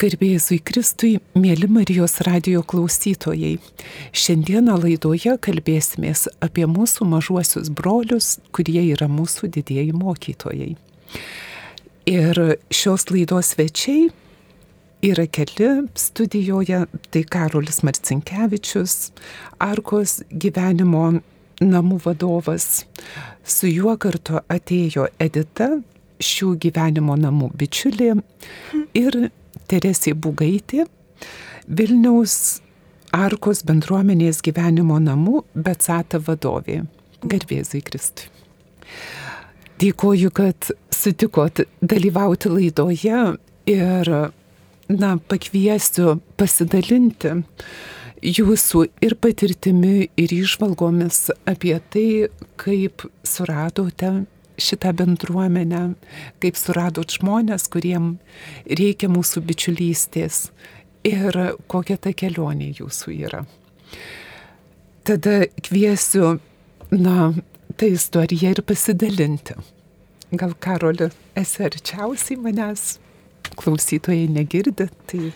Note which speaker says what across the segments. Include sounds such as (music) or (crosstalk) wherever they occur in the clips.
Speaker 1: Garbėjai Kristui, mėly Marijos radio klausytojai. Šiandieną laidoje kalbėsimės apie mūsų mažuosius brolius, kurie yra mūsų didieji mokytojai. Ir šios laidos svečiai yra keli studijoje, tai Karolis Marcinkievičius, Arkos gyvenimo namų vadovas. Su juo kartu atėjo Edita, šių gyvenimo namų bičiulė ir Teresė Bugaitė, Vilniaus Arkos bendruomenės gyvenimo namų Betsata vadovė. Garbėzai Kristui. Dėkoju, kad sutikot dalyvauti laidoje ir, na, pakviesiu pasidalinti jūsų ir patirtimi, ir išvalgomis apie tai, kaip suradote šitą bendruomenę, kaip suradot žmonės, kuriem reikia mūsų bičiulystės ir kokia ta kelionė jūsų yra. Tada kviesiu, na, tą istoriją ir pasidalinti. Gal Karoli, esi arčiausiai manęs, klausytojai negirdi, tai...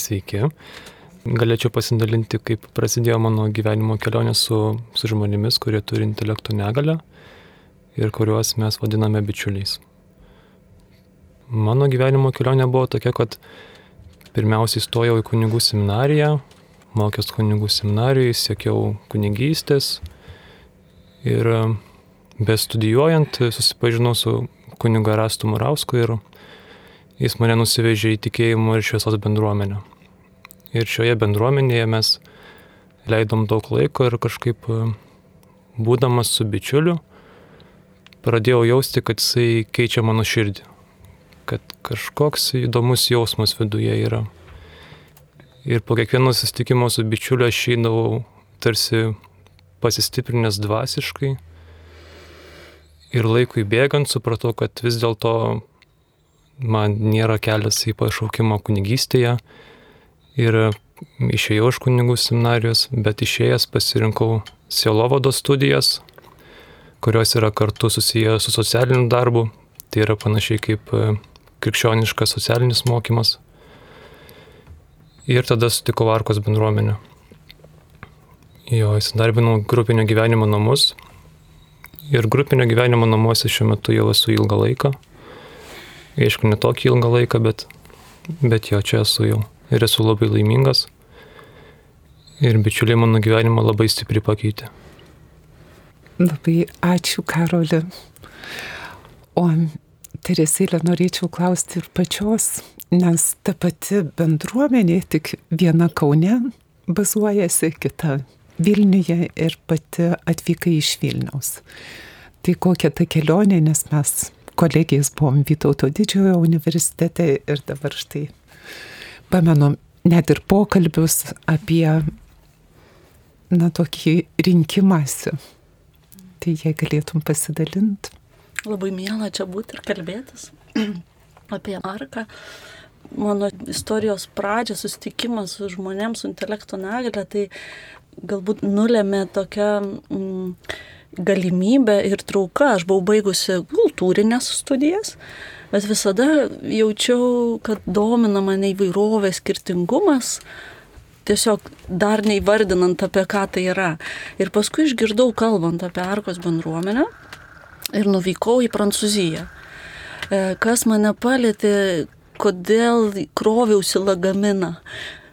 Speaker 2: Sveiki. Galėčiau pasidalinti, kaip prasidėjo mano gyvenimo kelionė su, su žmonėmis, kurie turi intelektų negalę ir kuriuos mes vadiname bičiuliais. Mano gyvenimo kelionė buvo tokia, kad pirmiausiai stojau į kunigų seminariją, mokęs kunigų seminarijoje, siekiau kunigystės ir bestudijuojant susipažinau su kuniga Rastu Murausku ir jis mane nusivežė į tikėjimo ir šviesos bendruomenę. Ir šioje bendruomenėje mes leidom daug laiko ir kažkaip būdamas su bičiuliu, pradėjau jausti, kad jisai keičia mano širdį. Kad kažkoks įdomus jausmas viduje yra. Ir po kiekvieno susitikimo su bičiuliu aš išeidavau tarsi pasistiprinęs dvasiškai. Ir laikui bėgant supratau, kad vis dėlto man nėra kelias į pašaukimą kunigystėje. Ir išėjau iš kunigų seminarijos, bet išėjęs pasirinkau sielovado studijas, kurios yra kartu susiję su socialiniu darbu. Tai yra panašiai kaip e, krikščioniškas socialinis mokymas. Ir tada sutikau Arkos bendruomenę. Jo, įsidarbinau grupinio gyvenimo namus. Ir grupinio gyvenimo namuose šiuo metu jau esu ilgą laiką. Aišku, ne tokį ilgą laiką, bet, bet jo, čia esu jau. Ir esu labai laimingas. Ir bičiuliai mano gyvenimą labai stipriai pakeitė.
Speaker 1: Labai ačiū, Karoli. O Teresėlė norėčiau klausti ir pačios, nes ta pati bendruomenė tik viena Kaune bazuojasi, kita Vilniuje ir pati atvykai iš Vilniaus. Tai kokia ta kelionė, nes mes kolegijas buvom Vytauto didžiojo universitete ir dabar štai pamenu net ir pokalbius apie, na, tokį rinkimąsi Tai jei galėtum pasidalinti.
Speaker 3: Labai mėla čia būti ir kalbėtis (clears throat) apie arką. Mano istorijos pradžia, susitikimas su žmonėms su intelekto negalė, tai galbūt nulėmė tokia mm, galimybė ir trauka. Aš buvau baigusi kultūrinės studijas, bet visada jaučiau, kad domina mane įvairovė, skirtingumas, tiesiog dar neįvardinant apie ką tai yra. Ir paskui išgirdau kalbant apie Arkos bendruomenę ir nuvykau į Prancūziją. E, kas mane palėtė, kodėl kroviausi lagaminą.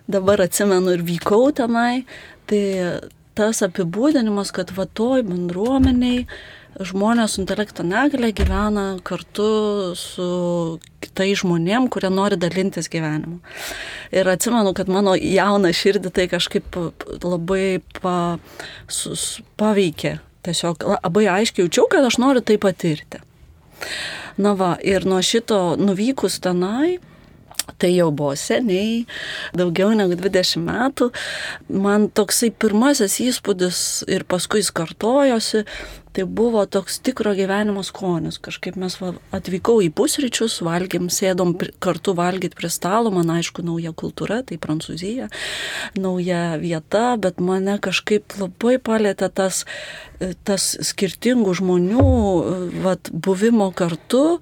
Speaker 3: Dabar atsimenu ir vykau tenai, tai tas apibūdinimas, kad va toj bendruomeniai žmonės su intelekto negale gyvena kartu su kitais žmonėm, kurie nori dalintis gyvenimu. Ir atsimenu, kad mano jauną širdį tai kažkaip labai pa, sus, paveikė. Tiesiog labai aiškiai jaučiau, kad aš noriu tai patirti. Na va, ir nuo šito nuvykus tenai, tai jau buvo seniai, daugiau negu 20 metų. Man toksai pirmasis įspūdis ir paskui jis kartojosi, Tai buvo toks tikro gyvenimo skonis. Kažkaip mes va, atvykau į pusryčius, valgėm, sėdom kartu valgyti prie stalo, man aišku, nauja kultūra, tai Prancūzija, nauja vieta, bet mane kažkaip labai palėtė tas, tas skirtingų žmonių vat, buvimo kartu,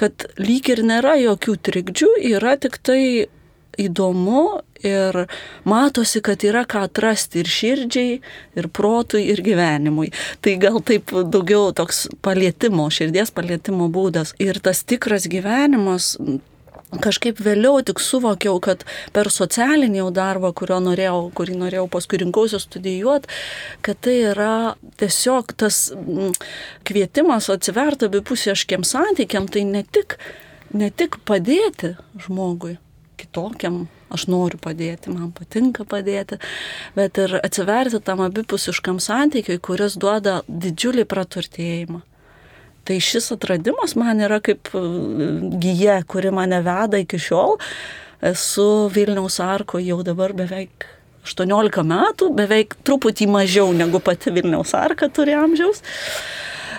Speaker 3: kad lyg ir nėra jokių trikdžių, yra tik tai įdomu ir matosi, kad yra ką atrasti ir širdžiai, ir protui, ir gyvenimui. Tai gal taip daugiau toks palietimo, širdies palietimo būdas. Ir tas tikras gyvenimas kažkaip vėliau tik suvokiau, kad per socialinį jau darbą, norėjau, kurį norėjau paskui rinkausi studijuoti, kad tai yra tiesiog tas kvietimas atsiverti abipusieškiam santykiam, tai ne tik, ne tik padėti žmogui, kitokiam, aš noriu padėti, man patinka padėti, bet ir atsiverti tam abipusiškam santykiui, kuris duoda didžiulį praturtėjimą. Tai šis atradimas man yra kaip e, gyja, kuri mane veda iki šiol. Esu Vilniaus arko jau dabar beveik 18 metų, beveik truputį mažiau negu pati Vilniaus arka turi amžiaus.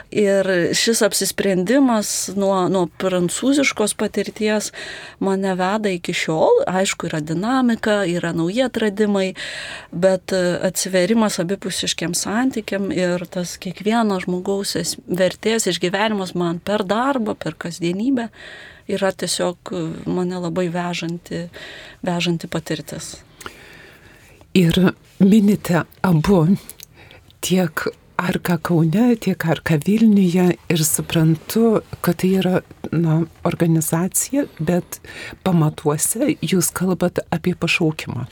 Speaker 3: Ir šis apsisprendimas nuo, nuo prancūziškos patirties mane veda iki šiol. Aišku, yra dinamika, yra nauji atradimai, bet atsiverimas abipusiškiam santykiam ir tas kiekvieno žmogaus vertės išgyvenimas man per darbą, per kasdienybę yra tiesiog mane labai vežanti, vežanti patirtis.
Speaker 1: Ir minite abu tiek Arka Kaune, tiek Arka Vilniuje ir suprantu, kad tai yra na, organizacija, bet pamatuose jūs kalbat apie pašaukimą.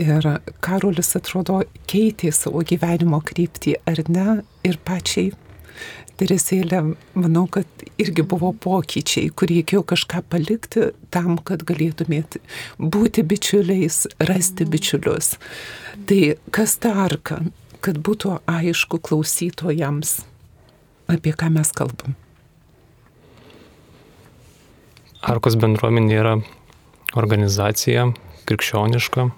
Speaker 1: Ir Karolis atrodo keitė savo gyvenimo kryptį, ar ne? Ir pačiai Teresėlė, manau, kad irgi buvo pokyčiai, kur reikėjo kažką palikti tam, kad galėtumėt būti bičiuliais, rasti bičiulius. Tai kas ta arka? Kad būtų aišku klausytojams, apie ką mes kalbam.
Speaker 2: Arkos bendruomenė yra organizacija krikščioniška,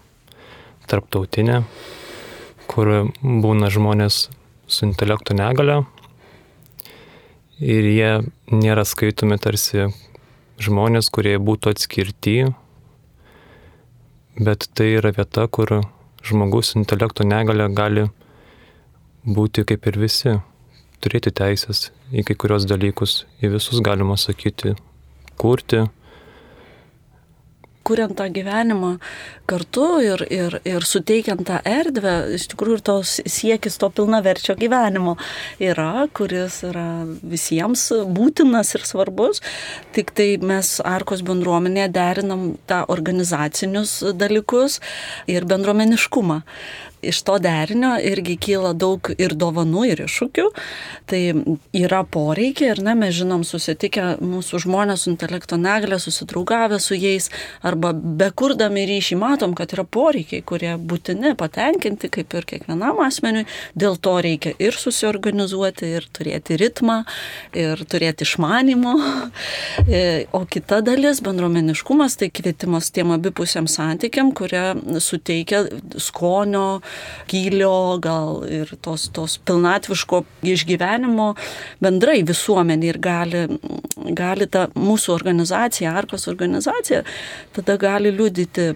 Speaker 2: tarptautinė, kur būna žmonės su intelekto negale ir jie nėra skaitomi tarsi žmonės, kurie būtų atskirti, bet tai yra vieta, kur žmogus intelekto negale gali būti kaip ir visi, turėti teisės į kai kurios dalykus, į visus galima sakyti, kurti.
Speaker 3: Kuriant tą gyvenimą kartu ir, ir, ir suteikiant tą erdvę, iš tikrųjų ir tos siekis to pilnaverčio gyvenimo yra, kuris yra visiems būtinas ir svarbus. Tik tai mes Arkos bendruomenėje derinam tą organizacinius dalykus ir bendruomeniškumą iš to derinio irgi kyla daug ir dovanų, ir iššūkių. Tai yra poreikiai ir ne, mes žinom, susitikę mūsų žmonės su intelekto negalė, susidraugavę su jais arba bekurdami ryšį matom, kad yra poreikiai, kurie būtini patenkinti kaip ir kiekvienam asmeniui. Dėl to reikia ir susiorganizuoti, ir turėti ritmą, ir turėti išmanimo. E, o kita dalis - bendruomeniškumas, tai kvietimas tiem abipusiam santykiam, kurie suteikia skonio, gylio, gal ir tos, tos pilnatviško išgyvenimo. Bendrai visuomenė ir gali, gali ta mūsų organizacija, Arkos organizacija, tada gali liudyti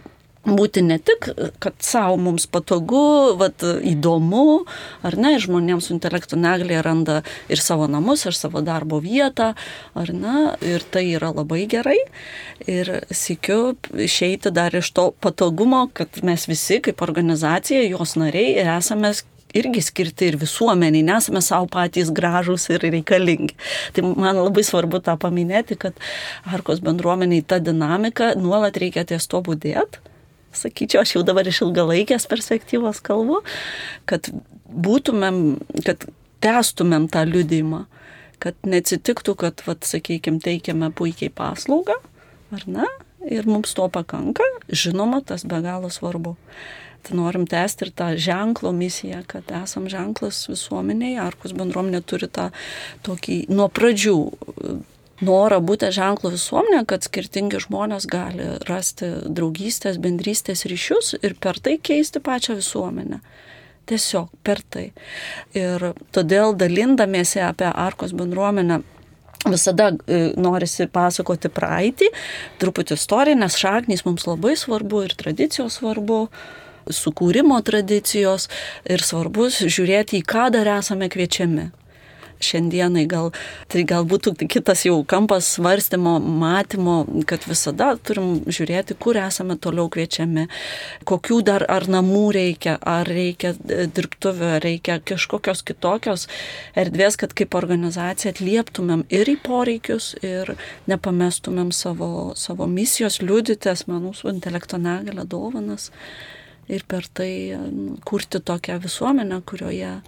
Speaker 3: būti ne tik, kad savo mums patogu, vat, įdomu, ar ne, žmonėms su intelektų negalė randa ir savo namus, ir savo darbo vietą, ar ne, ir tai yra labai gerai. Ir sėkiu išeiti dar iš to patogumo, kad mes visi kaip organizacija, jos nariai, esame irgi skirti ir visuomeniai, nesame savo patys gražūs ir reikalingi. Tai man labai svarbu tą paminėti, kad Arkos bendruomeniai ta dinamika nuolat reikia ties to būdėti sakyčiau, aš jau dabar iš ilgalaikės perspektyvos kalbu, kad būtumėm, kad testumėm tą liudymą, kad neatsitiktų, kad, vat, sakykime, teikiame puikiai paslaugą, ar ne, ir mums to pakanka, žinoma, tas be galo svarbu. Tai norim tęsti ir tą ženklo misiją, kad esam ženklas visuomeniai, Arkus bendruomenė turi tą tokį nuo pradžių norą būti ženklų visuomenė, kad skirtingi žmonės gali rasti draugystės, bendrystės ryšius ir per tai keisti pačią visuomenę. Tiesiog per tai. Ir todėl dalindamiesi apie Arkos bendruomenę visada e, norisi pasakoti praeitį, truputį istorinės šaknys mums labai svarbu ir tradicijos svarbu sukūrimo tradicijos ir svarbus žiūrėti, į ką dar esame kviečiami šiandienai gal, tai gal būtų kitas jau kampas svarstymo, matymo, kad visada turim žiūrėti, kur esame toliau kviečiami, kokių dar ar namų reikia, ar reikia dirbtuvio, ar reikia kažkokios kitokios erdvės, kad kaip organizacija atlieptumėm ir į poreikius, ir nepamestumėm savo, savo misijos liudyti asmenų su intelekto negalę dovanas ir per tai nu, kurti tokią visuomenę, kurioje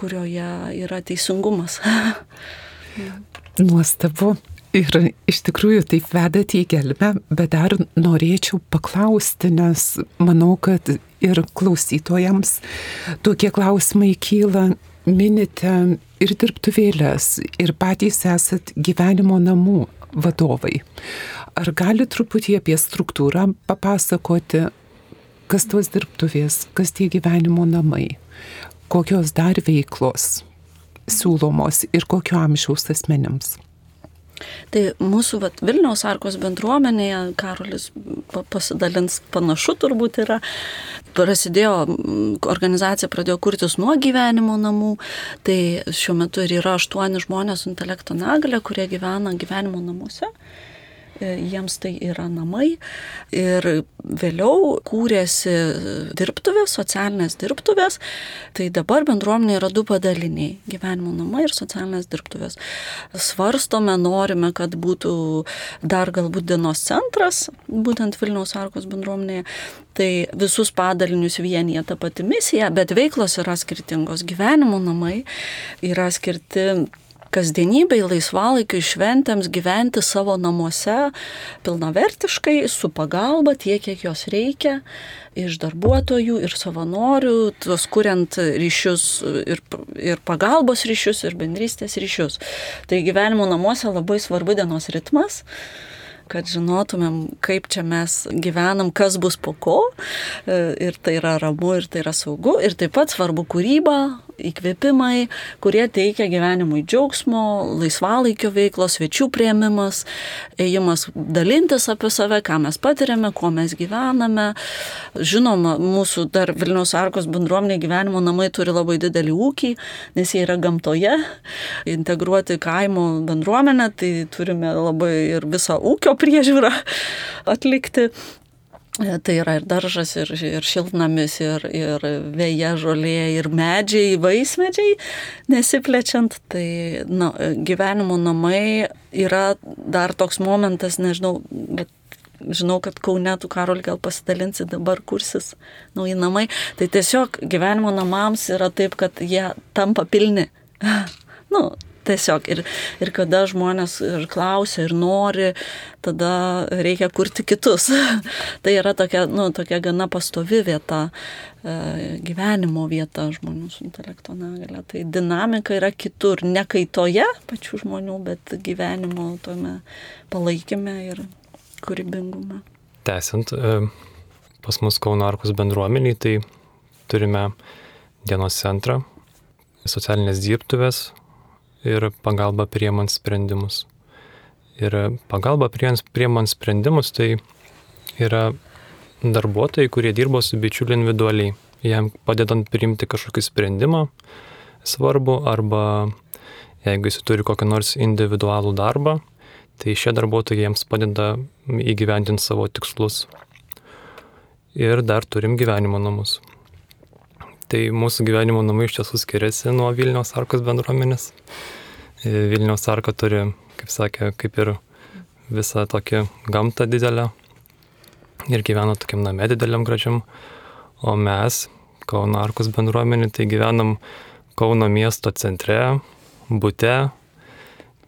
Speaker 3: kurioje yra teisingumas. (laughs)
Speaker 1: Nuostabu. Ir iš tikrųjų taip vedate į gelbę, bet dar norėčiau paklausti, nes manau, kad ir klausytojams tokie klausimai kyla, minite ir dirbtuvėlės, ir patys esat gyvenimo namų vadovai. Ar gali truputį apie struktūrą papasakoti, kas tos dirbtuvės, kas tie gyvenimo namai? Kokios dar veiklos siūlomos ir kokio amžiaus asmenims?
Speaker 3: Tai mūsų vat, Vilniaus arkos bendruomenėje, Karolis pasidalins panašu turbūt yra, prasidėjo, organizacija pradėjo kurtis nuo gyvenimo namų, tai šiuo metu ir yra aštuoni žmonės su intelekto negale, kurie gyvena gyvenimo namuose. E, jiems tai yra namai. Ir vėliau kūrėsi dirbtuvės, socialinės dirbtuvės. Tai dabar bendruomenė yra du padaliniai - gyvenimo namai ir socialinės dirbtuvės. Svarstome, norime, kad būtų dar galbūt dienos centras, būtent Vilniaus arkos bendruomenėje. Tai visus padalinius vienyje ta pati misija, bet veiklos yra skirtingos. Gyvenimo namai yra skirti kasdienybei, laisvalaikiu, šventėms gyventi savo namuose pilnavertiškai, su pagalba tiek, kiek jos reikia, iš darbuotojų ir savanorių, tuos kuriant ryšius ir, ir pagalbos ryšius, ir bendrystės ryšius. Tai gyvenimo namuose labai svarbu dienos ritmas kad žinotumėm, kaip čia mes gyvenam, kas bus po ko. Ir tai yra ramu, ir tai yra saugu. Ir taip pat svarbu kūryba, įkvėpimai, kurie teikia gyvenimui džiaugsmo, laisvalaikio veiklos, svečių prieimimas, ėjimas dalintis apie save, ką mes patiriame, kuo mes gyvename. Žinoma, mūsų dar Vilniaus arkos bendruomenė gyvenimo namai turi labai didelį ūkį, nes jie yra gamtoje, integruoti kaimo bendruomenę, tai turime labai ir visą ūkio priežiūrą atlikti. E, tai yra ir daržas, ir, ir šiltnamis, ir, ir vėja žolė, ir medžiai, vaismedžiai, nesiplečiant. Tai na, gyvenimo namai yra dar toks momentas, nežinau, bet žinau, kad Kaune tu Karol gal pasidalinsi dabar kursis nauji namai. Tai tiesiog gyvenimo namams yra taip, kad jie tampa pilni. (laughs) nu, tiesiog. Ir, ir kada žmonės ir klausia, ir nori, tada reikia kurti kitus. (laughs) tai yra tokia, nu, tokia gana pastovi vieta, e, gyvenimo vieta žmonių su intelekto negale. Tai dinamika yra kitur, ne kaitoje pačių žmonių, bet gyvenimo tome palaikime ir kūrybingume.
Speaker 2: Tęsiant, e, pas mus Kauno Arkos bendruomeniai, tai turime dienos centrą, socialinės dirbtuvės, ir pagalba priemant sprendimus. Ir pagalba priemant sprendimus tai yra darbuotojai, kurie dirbo su bičiuliu individualiai, jam padedant priimti kažkokį sprendimą svarbu arba jeigu jis turi kokią nors individualų darbą, tai šie darbuotojai jiems padeda įgyvendinti savo tikslus. Ir dar turim gyvenimo namus. Tai mūsų gyvenimo namai iš tiesų skiriasi nuo Vilniaus arkos bendruomenės. E, Vilniaus arka turi, kaip sakė, kaip ir visą tokį gamtą didelę ir gyvena tokiam name dideliam gražiam, o mes, Kauno arkos bendruomenė, tai gyvenam Kauno miesto centre, bute,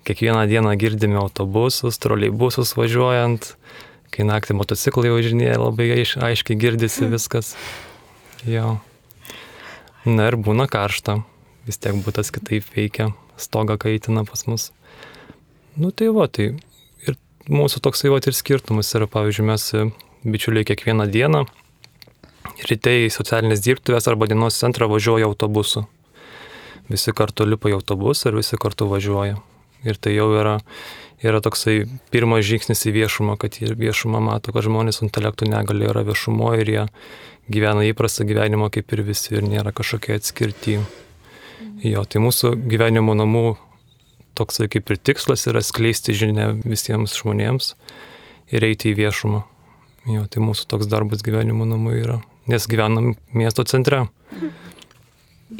Speaker 2: kiekvieną dieną girdime autobusus, troleibusus važiuojant, kai naktį motociklai važinėja, labai aiškiai girdisi viskas. Jo. Na ir būna karšta, vis tiek būtas kitaip veikia, stogą kaitina pas mus. Nu tai va, tai ir mūsų toksai va ir skirtumas yra, pavyzdžiui, mes bičiuliai kiekvieną dieną ryte į socialinės dirbtuvės arba dienos centrą važiuoja autobusu. Visi kartu lipa į autobusą ir visi kartu važiuoja. Ir tai jau yra, yra toksai pirmas žingsnis į viešumą, kad jie viešumą mato, kad žmonės su intelektų negali yra viešumo ir jie gyvena įprastą gyvenimą kaip ir visi ir nėra kažkokie atskirti. Jo, tai mūsų gyvenimo namų toksai kaip ir tikslas yra skleisti žinę visiems žmonėms ir eiti į viešumą. Jo, tai mūsų toks darbas gyvenimo namai yra, nes gyvenam miesto centre.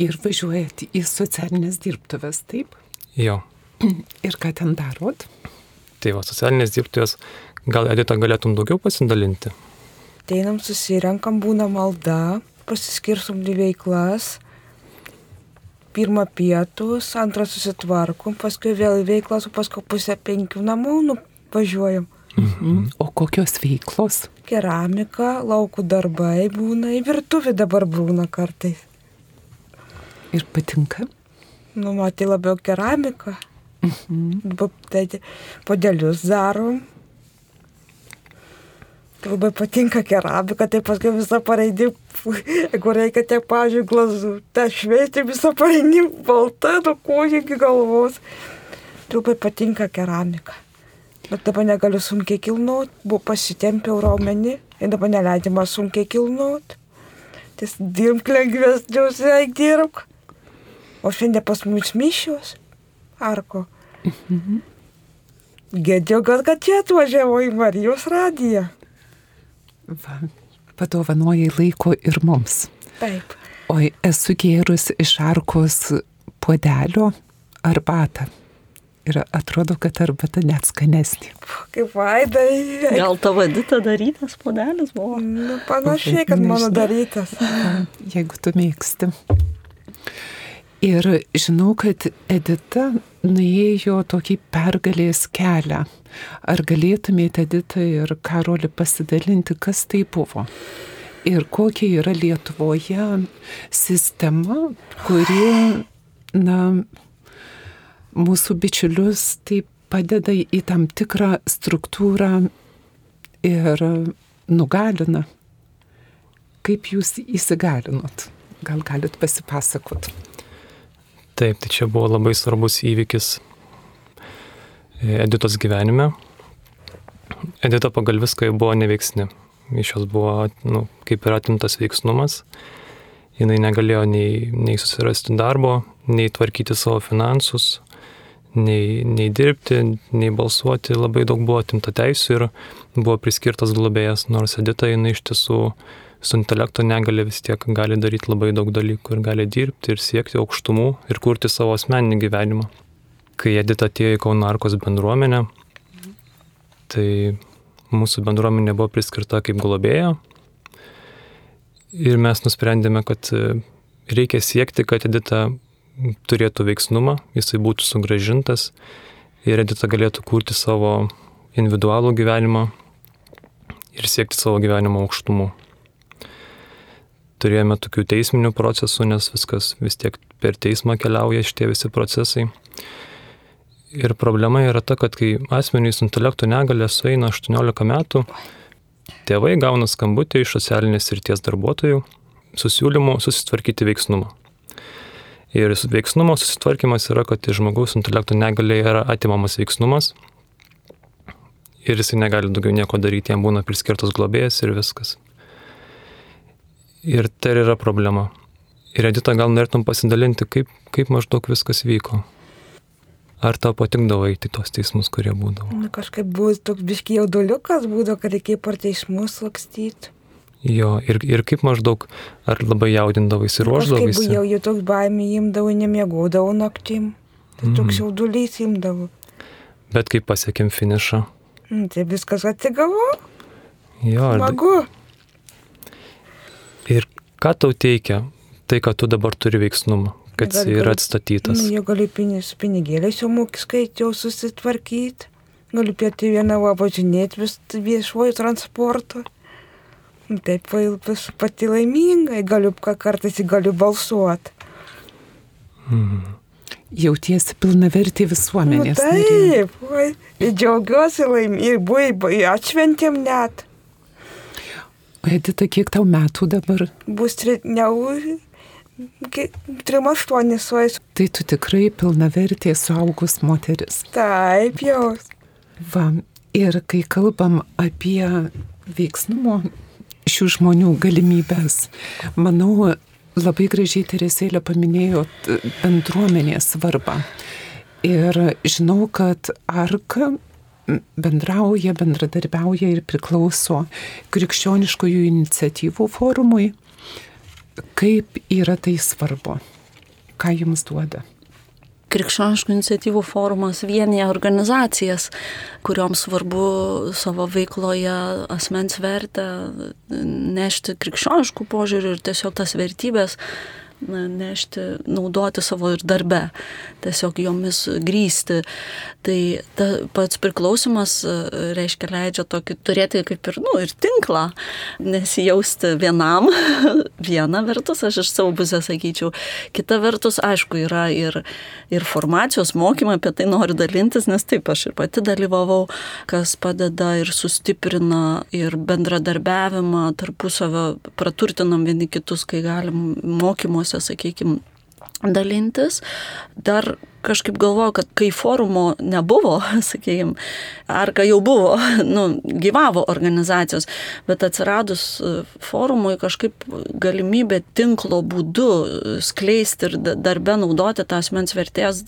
Speaker 1: Ir važiuojat į socialinės dirbtuvės, taip?
Speaker 2: Jo. (clears throat)
Speaker 1: Ir ką ten darot?
Speaker 2: Tai va, socialinės dirbtuvės, gal Edita galėtum daugiau pasidalinti?
Speaker 4: Teinam, susirenkam, būna malda, pasiskirsom dvi veiklas. Pirmą pietus, antrą susitvarkom, paskui vėl į veiklas, o paskui pusę penkių namų nu, važiuojam.
Speaker 1: Mhm. O kokios veiklos?
Speaker 4: Keramika, laukų darbai būna, į virtuvę dabar būna kartais.
Speaker 1: Ir patinka?
Speaker 4: Nu, matai labiau keramiką.
Speaker 1: Mhm.
Speaker 4: Tai podelius darom. Labai patinka keramika, tai paskui visą pareidį, jeigu reikia tiek, pažiūrėjau, glazų, tą šveisti visą pareidį baltą, nuo kojų iki galvos. Labai patinka keramika. Bet dabar negaliu sunkiai kilnuot, buvo pasitempiau raumenį ir dabar neleidžiama sunkiai kilnuot. Tai dirbk lengvesniuose, dirbk. O šiandien pas mus mišios. Arko.
Speaker 1: Mhm.
Speaker 4: Gėdžiuogas, kad čia atvažiavo į Marijos radiją.
Speaker 1: Va, padovanojai laiko ir mums.
Speaker 4: Taip.
Speaker 1: Oi, esu gėrus iš arkos puodelio arbatą. Ir atrodo, kad arbata net skanesnė.
Speaker 4: Kaip vaidai.
Speaker 3: Gal tavo edita darytas podelis buvo?
Speaker 4: Nu, panašiai, kad mano darytas.
Speaker 1: Jeigu tu mėgsti. Ir žinau, kad Edita nuėjo tokį pergalės kelią. Ar galėtumėte, Edita ir Karoli, pasidalinti, kas tai buvo? Ir kokia yra Lietuvoje sistema, kuri, na, mūsų bičiulius taip padeda į tam tikrą struktūrą ir nugalina. Kaip jūs įsigalinot? Gal galit pasipasakot?
Speaker 2: Taip, tai čia buvo labai svarbus įvykis Editos gyvenime. Edita pagal viską buvo neveiksni. Iš jos buvo, nu, kaip ir atimtas veiksnumas. Jis negalėjo nei, nei susirasti darbo, nei tvarkyti savo finansus, nei, nei dirbti, nei balsuoti. Labai daug buvo atimta teisų ir buvo priskirtas globėjas, nors Edita jinai iš tiesų su intelekto negali vis tiek gali daryti labai daug dalykų ir gali dirbti ir siekti aukštumų ir kurti savo asmeninį gyvenimą. Kai Edita atėjo į Kaunarkos bendruomenę, tai mūsų bendruomenė buvo priskirta kaip globėja ir mes nusprendėme, kad e, reikia siekti, kad Edita turėtų veiksnumą, jisai būtų sugražintas ir Edita galėtų kurti savo individualų gyvenimą ir siekti savo gyvenimo aukštumų turėjome tokių teisminių procesų, nes viskas vis tiek per teismą keliauja šitie visi procesai. Ir problema yra ta, kad kai asmenys su intelekto negalė sueina 18 metų, tėvai gauna skambutį iš socialinės srities darbuotojų su siūlymu susitvarkyti veiksnumą. Ir veiksnumo susitvarkymas yra, kad iš žmogaus intelekto negalė yra atimamas veiksnumas ir jisai negali daugiau nieko daryti, jam būna priskirtas globėjas ir viskas. Ir tai yra problema. Ir Edita, gal norėtum pasidalinti, kaip, kaip maždaug viskas vyko? Ar tau patikdavo į tos teismus, kurie būdavo?
Speaker 4: Nu, kažkaip buvo toks biški jauduliukas, būdavo, kad reikėjo per teismus lakstyti.
Speaker 2: Jo, ir, ir kaip maždaug, ar labai jaudindavai ir
Speaker 4: Kažkaip
Speaker 2: ruoždavai?
Speaker 4: jau jau toks baimė imdavo, nemiegodavo naktim. Tai toks
Speaker 2: Mhm.
Speaker 4: jaudulys imdavo.
Speaker 2: Bet kai pasiekėm finišą.
Speaker 4: Nu, Tai viskas atsigavo,
Speaker 2: Jo, ar,
Speaker 4: smagu.
Speaker 2: Ir ką tau teikia tai, kad tu dabar turi veiksnumą, kad jis yra atstatytas?
Speaker 4: Nu, jau pinigais, su pinigėliais jau moki skaičiau susitvarkyti. Galiu pietų vieną važinėti vis viešuoju transportu. Nu, Taip, jau vis pati laimingai, galiu ką kartais galiu balsuoti.
Speaker 2: Mhm.
Speaker 1: Jautiesi pilna vertė
Speaker 4: Nu, taip, oi, ir džiaugiuosi laimingai, buvai, atšventėm net.
Speaker 1: O Edita, kiek tau metų dabar?
Speaker 4: Bus tri, ne, trim aštuonis suės.
Speaker 1: Tai tu tikrai pilnavertė suaugus moteris.
Speaker 4: Taip, jau.
Speaker 1: Va, ir kai kalbam apie veiksnumo šių žmonių galimybės, manau, labai gražiai Teresėlė paminėjo bendruomenės svarbą. Ir žinau, kad arka bendrauja, bendradarbiauja ir priklauso krikščioniškojų iniciatyvų forumui. Kaip yra tai svarbu? Ką jums duoda?
Speaker 3: Krikščioniškų iniciatyvų forumas vienyje organizacijas, kurioms svarbu savo veikloje asmens vertę nešti krikščioniškų požiūrių ir tiesiog tas vertybės na, nešti, naudoti savo ir darbe, tiesiog jomis grįsti. Tai ta, pats priklausimas e, reiškia leidžia tokį turėti kaip ir, nu, ir tinklą, nesijausti vienam, (laughs) viena vertus, aš iš savo pusės sakyčiau, kita vertus, aišku, yra ir, ir formacijos mokymai, apie tai noriu dalintis, nes taip aš ir pati dalyvavau, kas padeda ir sustiprina ir bendradarbiavimą tarpusavio, praturtinam vieni kitus, kai galim mokymuose forumuose, sakykime, dalintis. Dar kažkaip galvoju, kad kai forumo nebuvo, (laughs) sakykime, ar kai jau buvo, (laughs) nu, gyvavo organizacijos, bet atsiradus e, forumui kažkaip galimybė tinklo būdu skleisti ir darbe naudoti tą asmens vertės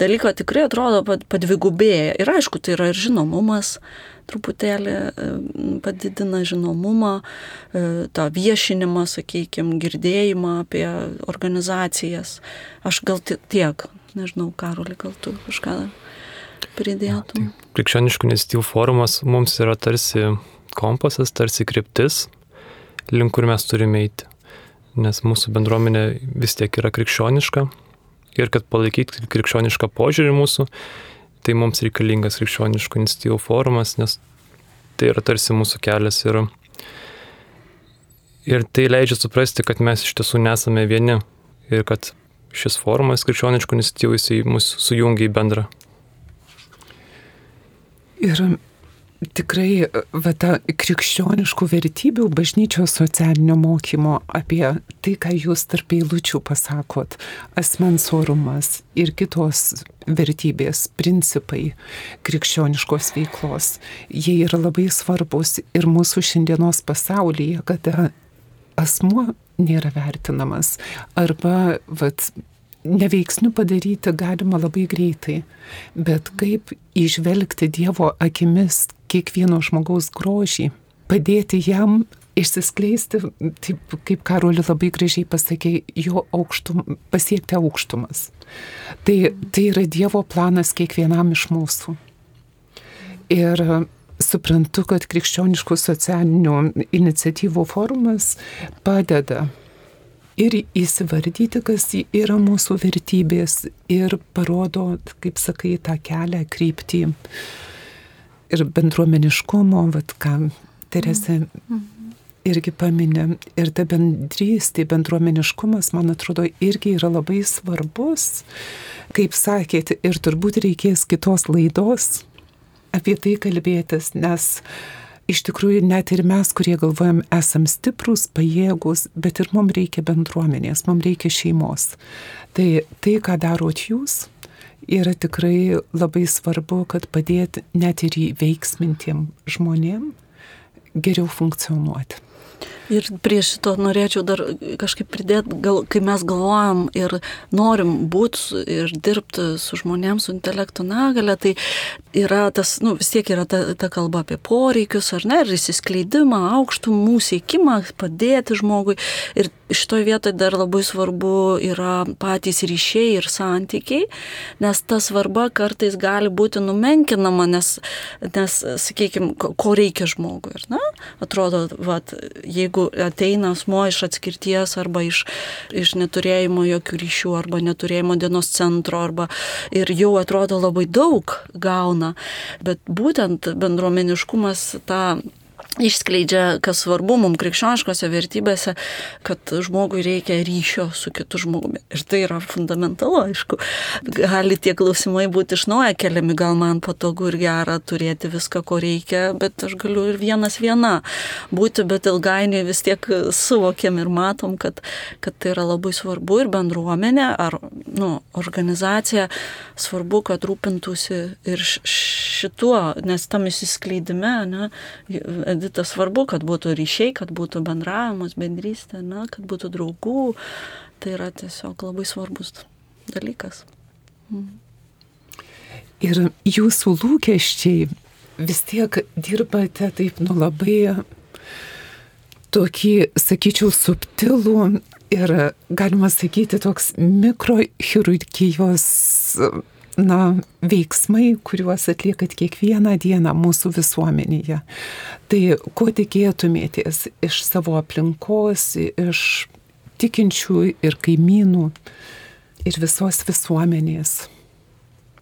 Speaker 3: dalyką tikrai atrodo padvigubėja. Ir aišku, tai yra ir žinomumas, truputėlį e, padidina žinomumą, e, tą viešinimą, sakykime, girdėjimą apie organizacijas. Aš gal tiek, nežinau, Karoli, gal tu kažką pridėtum. Ja,
Speaker 2: tai krikščioniškų iniciatyvų forumas mums yra tarsi kompasas, tarsi kryptis, link kur mes turime eiti. Nes mūsų bendruomenė vis tiek yra krikščioniška ir kad palaikyti krikščionišką požiūrį mūsų, tai mums reikalingas krikščioniškų iniciatyvų forumas, nes tai yra tarsi mūsų kelias ir, ir tai leidžia suprasti, kad mes iš tiesų nesame vieni ir kad šis forumas krikščioniškų iniciatyvų jisai mus sujungia į bendrą.
Speaker 1: Ir tikrai va, ta krikščioniškų vertybių bažnyčios socialinio mokymo apie tai, ką jūs tarp eilučių pasakot, asmens orumas ir kitos vertybės, principai krikščioniškos veiklos, jie yra labai svarbus ir mūsų šiandienos pasaulyje, kada asmuo nėra vertinamas arba vat, neveiksnių padaryti galima labai greitai, bet kaip išvelgti Dievo akimis kiekvieno žmogaus grožį, padėti jam išsiskleisti, taip kaip Karoli labai gražiai pasakė, jo aukštum, pasiekti aukštumas. Tai, tai yra Dievo planas kiekvienam iš mūsų. Ir suprantu, kad krikščioniškų socialinių iniciatyvų forumas padeda ir įsivardyti, kas yra mūsų vertybės ir parodo, kaip sakai, tą kelią, kryptį ir bendruomeniškumo, vad ką Teresė irgi paminė. Ir ta bendrystė, bendruomeniškumas, man atrodo, irgi yra labai svarbus. Kaip sakėte, ir turbūt reikės kitos laidos apie tai kalbėtis, nes iš tikrųjų net ir mes, kurie galvojam, esam stiprus, pajėgus, bet ir mums reikia bendruomenės, mums reikia šeimos. Tai tai, ką darot jūs, yra tikrai labai svarbu, kad padėt net ir įveiksmintiem žmonėm geriau funkcionuoti.
Speaker 3: Ir prie šito norėčiau dar kažkaip pridėti, gal, kai mes galvojam ir norim būti ir dirbti su žmonėms su intelekto negale, tai yra tas, nu, vis tiek yra ta, ta kalba apie poreikius, ar ne, ir įsiskleidimą, aukštumų siekimą, padėti žmogui. Ir šitoje vietoje dar labai svarbu yra patys ryšiai ir santykiai, nes ta svarba kartais gali būti numenkinama, nes, nes sakykime, ko reikia žmogui? Atrodo, vat, jeigu ateina asmo iš atskirties arba iš, iš neturėjimo jokių ryšių arba neturėjimo dienos centro arba ir jau atrodo labai daug gauna, bet būtent bendruomeniškumas tą išskleidžia, kas svarbu mums krikščioniškose vertybėse, kad žmogui reikia ryšio su kitu žmogumi. Ir tai yra fundamentalu, aišku. Gali tie klausimai būti iš naujo keliami, gal man patogu ir gera turėti viską, ko reikia, bet aš galiu ir vienas viena būti, bet ilgainiui vis tiek suvokiam ir matom, kad, kad tai yra labai svarbu ir bendruomenė ar nu, organizacija svarbu, kad rūpintųsi ir šituo, nes tam įsiskleidime, ne, Edita svarbu, kad būtų ryšiai, kad būtų bendravimas, bendrystė, na, kad būtų draugų. Tai yra tiesiog labai svarbus dalykas. Mm.
Speaker 1: Ir jūsų lūkesčiai vis tiek dirbate taip, nu labai tokį, sakyčiau, subtilų ir, galima sakyti, toks mikrochirurgijos na, veiksmai, kuriuos atliekat kiekvieną dieną mūsų visuomenėje. Tai ko tikėtumėtės iš savo aplinkos, iš tikinčių ir kaimynų ir visos visuomenės?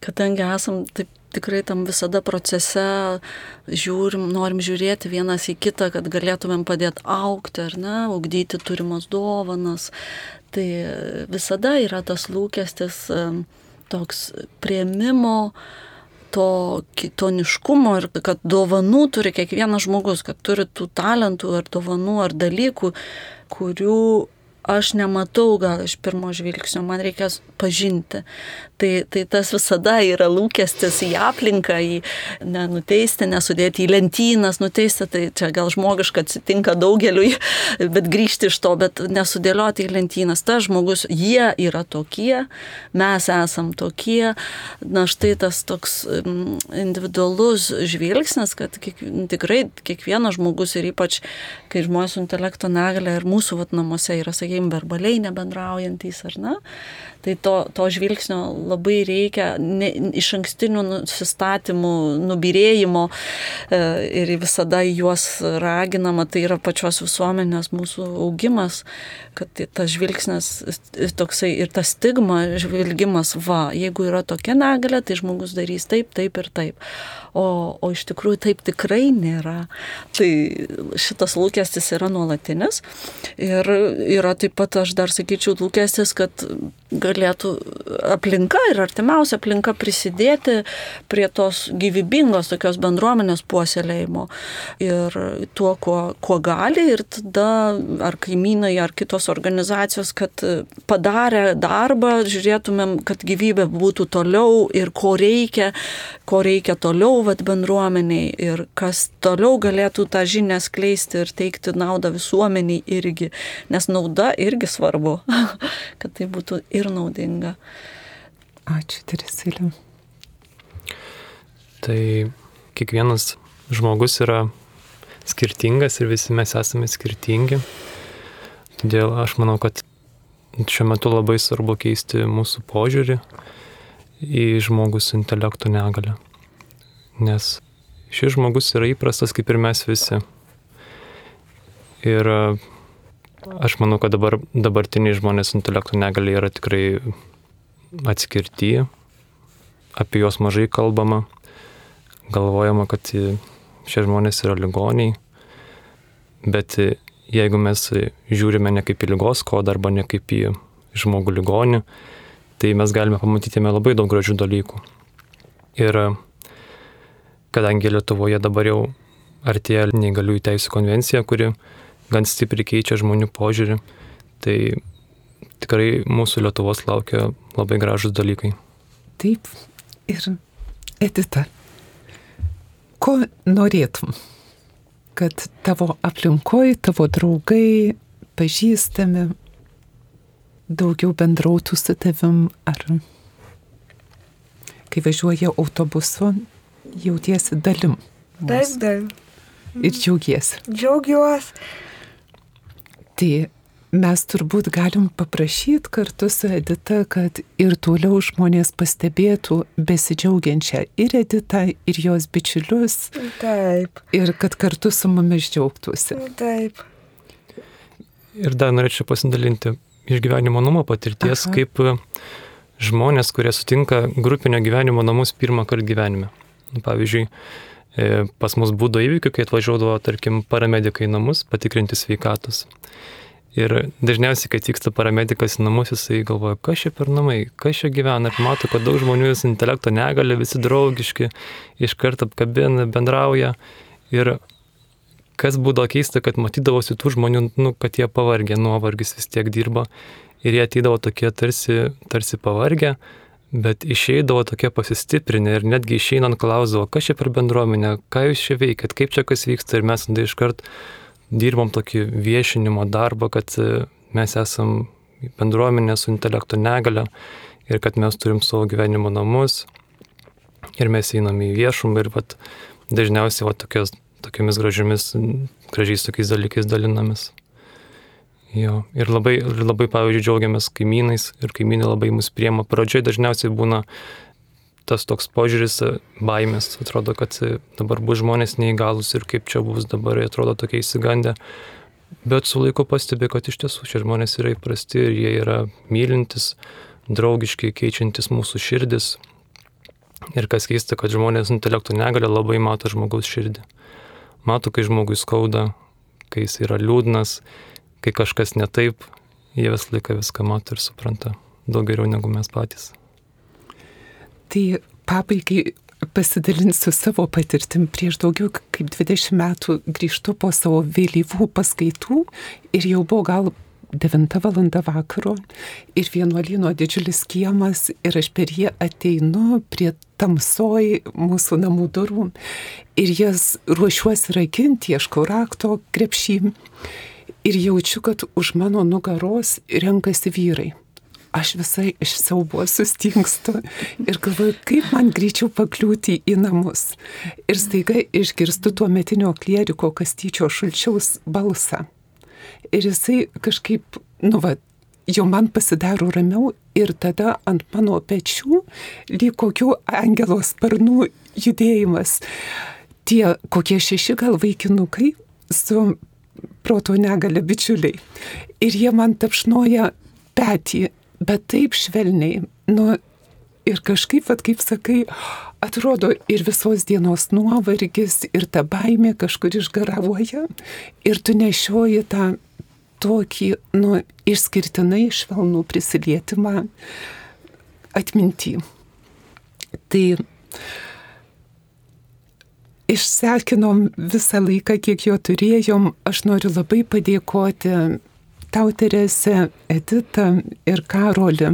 Speaker 3: Kadangi esam taip tikrai tam visada procese žiūrim, norim žiūrėti vienas į kitą, kad galėtumėm padėti aukti ar ne, ugdyti turimas dovanas. Tai visada yra tas lūkestis toks prieimimo, to kitoniškumo ir kad dovanų turi kiekvienas žmogus, kad turi tų talentų ar dovanų ar dalykų, kurių aš nematau gal iš pirmo žvilgsnio, man reikės pažinti. Tai, tai tas visada yra lūkestis į aplinką, į nenuteisti, nesudėti į lentynas, nuteisti, tai čia gal žmogiška atsitinka daugeliui, bet grįžti iš to, bet nesudėlioti į lentynas. Ta žmogus, jie yra tokie, mes esam tokie. Na štai tas toks mm, individualus žvilgsnis, kad kiek, tikrai kiekvienas žmogus ir ypač, kai žmonės su intelekto negalė ir mūsų vat, namuose yra, sakykime, verbaliai nebendraujantys ar ne, Tai to, to žvilgsnio labai reikia ne, iš ankstinių nusistatymų, nubirėjimo e, ir visada juos raginama, tai yra pačios visuomenės mūsų augimas, kad tas žvilgsnis toksai ir tas stigma, žvilgimas, va, jeigu yra tokia negalė, tai žmogus darys taip, taip ir taip. O, o iš tikrųjų taip tikrai nėra. Tai šitas lūkestis yra nuolatinis. Ir yra taip pat, aš dar sakyčiau, lūkestis, kad galėtų aplinka ir artimiausia aplinka prisidėti prie tos gyvybingos tokios bendruomenės puoselėjimo ir tuo, kuo, kuo gali ir tada ar kaimynai, ar kitos organizacijos, kad padarę darbą, žiūrėtumėm, kad gyvybė būtų toliau ir ko reikia, ko reikia toliau vat, bendruomeniai ir kas toliau galėtų tą žinią skleisti ir teikti naudą visuomeniai irgi, nes nauda irgi svarbu, (laughs) kad tai būtų ir naudinga.
Speaker 1: Ačiū, Teresilė.
Speaker 2: Tai kiekvienas žmogus yra skirtingas ir visi mes esame skirtingi. Todėl aš manau, kad šiuo metu labai svarbu keisti mūsų požiūrį į žmogus su intelektų negalę. Nes šis žmogus yra įprastas kaip ir mes visi. Ir Aš manau, kad dabar, dabartiniai žmonės intelektų negali yra tikrai atskirti, apie juos mažai kalbama, galvojama, kad šie žmonės yra ligoniai, bet jeigu mes žiūrime ne kaip į lygos kodą arba ne kaip į žmogų ligonį, tai mes galime pamatyti labai daug gražių dalykų. Ir kadangi Lietuvoje dabar jau artėja neįgaliųjų teisų konvencija, kuri gan stipriai keičia žmonių požiūrį. Tai tikrai mūsų Lietuvos laukia labai gražus dalykai.
Speaker 1: Taip, ir Edita, ko norėtum, kad tavo aplinkoje, tavo draugai, pažįstami, daugiau bendrautų su tavim, ar kai važiuoja autobusu, jautiesi dalim.
Speaker 4: Taip, taip.
Speaker 1: Ir džiaugiesi.
Speaker 4: Džiaugiuosi.
Speaker 1: Tai mes turbūt galim paprašyti kartu su Edita, kad ir toliau žmonės pastebėtų besidžiaugiančią ir Editą, ir jos bičiulius.
Speaker 4: Taip.
Speaker 1: Ir kad kartu su mumis džiaugtųsi.
Speaker 4: Taip.
Speaker 2: Ir dar norėčiau pasidalinti iš gyvenimo namo patirties, Aha. kaip žmonės, kurie sutinka grupinio gyvenimo namus pirmą kartą gyvenime. Pavyzdžiui, pas mus būdo įvykių, kai atvažiuodavo, tarkim, paramedikai į namus patikrinti sveikatos. Ir dažniausiai, kai atvyksta paramedikas į namus, jisai galvoja, kas čia per namai, kas čia gyvena, ir mato, kad daug žmonių su intelekto negali, visi draugiški, iš karto apkabina, bendrauja. Ir kas būdavo keista, kad matydavosi tų žmonių, nu, kad jie pavargė, nuovargis vis tiek dirba. Ir jie ateidavo tokie tarsi, tarsi pavargę, bet išeidavo tokie pasistiprinę ir netgi išeinant klausdavo, kas čia per bendruomenė, ką jūs čia veikiat, kaip čia kas vyksta? Ir mes tada iškart dirbom tokį viešinimo darbą, kad e, mes esam bendruomenė su intelekto negale ir kad mes turim savo gyvenimo namus ir mes einam į viešumą ir vat, dažniausiai va, tokios, tokiamis gražiomis, gražiais tokiais dalykais dalinamės. Jo, ir labai, ir labai, pavyzdžiui, džiaugiamės kaimynais ir kaimynai labai mus priema. Pradžioje dažniausiai būna tas toks požiūris baimės, atrodo, kad dabar bus žmonės neįgalus ir kaip čia bus dabar, atrodo tokie įsigandę. Bet su laiku pastebi, kad iš tiesų šie žmonės yra įprasti ir jie yra mylintis, draugiški, keičiantis mūsų širdis. Ir kas keista, kad žmonės intelektų negalė labai mato žmogaus širdį. Mato, kai žmogus skauda, kai jis yra liūdnas, kai kažkas ne taip, jie visą laiką viską mato ir supranta daug geriau negu mes patys.
Speaker 1: Tai pabaigai pasidalinsiu savo patirtim. Prieš daugiau kaip 20 metų grįžtu po savo vėlyvų paskaitų ir jau buvo gal 9 val. vakaro ir vienuolino didžiulis kiemas ir aš per jį ateinu prie tamsoj mūsų namų durų ir jas ruošiuosi rakinti, ieškau rakto krepšį ir jaučiu, kad už mano nugaros renkasi vyrai. Aš visai iš siaubo sustingstu ir galvoju, kaip man greičiau pakliūti į namus. Ir staiga išgirstu tuo metinio klieriko kastyčio šulčiaus balsą. Ir jisai kažkaip, nu va, jau man pasidaro ramiau ir tada ant mano pečių lyg kokių angelo sparnų judėjimas. Tie kokie šeši gal vaikinukai su proto negalę bičiuliai. Ir jie man tapšnoja petį, bet taip švelniai. Nu, ir kažkaip, at, kaip sakai, atrodo ir visos dienos nuovargis, ir ta baimė kažkur išgaravoja, ir tu nešioji tą tokį, nu, išskirtinai švelnų prisilietimą atmintį. Tai išsekinom visą laiką, kiek jo turėjom. Aš noriu labai padėkoti tau, Terese, Edita ir Karolį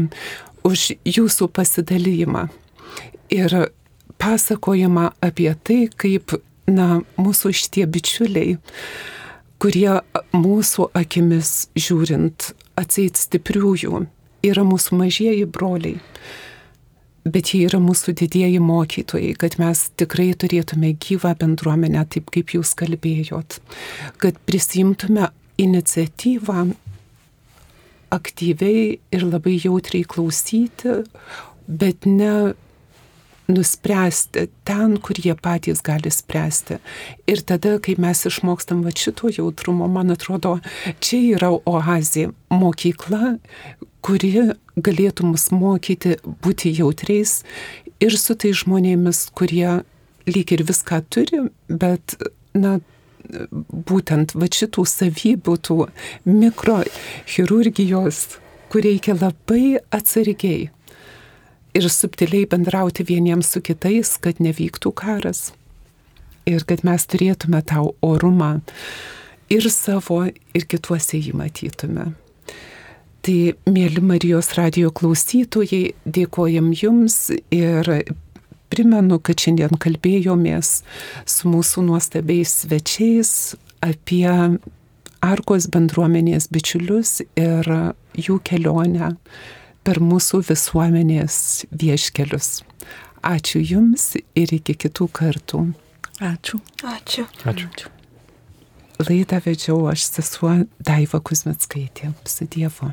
Speaker 1: už jūsų pasidalymą ir pasakojimą apie tai, kaip, na, mūsų šitie bičiuliai, kurie mūsų akimis žiūrint atseit stipriųjų, yra mūsų mažieji broliai bet jie yra mūsų didieji mokytojai, kad mes tikrai turėtume gyvą bendruomenę, taip kaip jūs kalbėjot, kad prisimtume iniciatyvą aktyviai ir labai jautriai klausyti, bet ne nuspręsti ten, kur jie patys gali spręsti. Ir tada, kai mes išmokstam va šito jautrumo, man atrodo, čia yra oazė, mokykla, kuri galėtų mus mokyti būti jautriais ir su tai žmonėmis, kurie lyg ir viską turi, bet, na, būtent va šitų savybių, tų mikrochirurgijos, kur reikia labai atsargiai ir subtiliai bendrauti vieniems su kitais, kad nevyktų karas. Ir kad mes turėtume tau orumą ir savo, ir kituose jį matytume. Tai, mėly Marijos radio klausytojai, dėkojam Jums ir primenu, kad šiandien kalbėjomės su mūsų nuostabiais svečiais apie Arkos bendruomenės bičiulius ir jų kelionę per mūsų visuomenės vieškelius. Ačiū Jums ir iki kitų kartų.
Speaker 3: Ačiū.
Speaker 4: Ačiū.
Speaker 2: Ačiū.
Speaker 1: Laidą vedžiau aš sesuo Daiva Kuzmetskaitė. Su Dievu.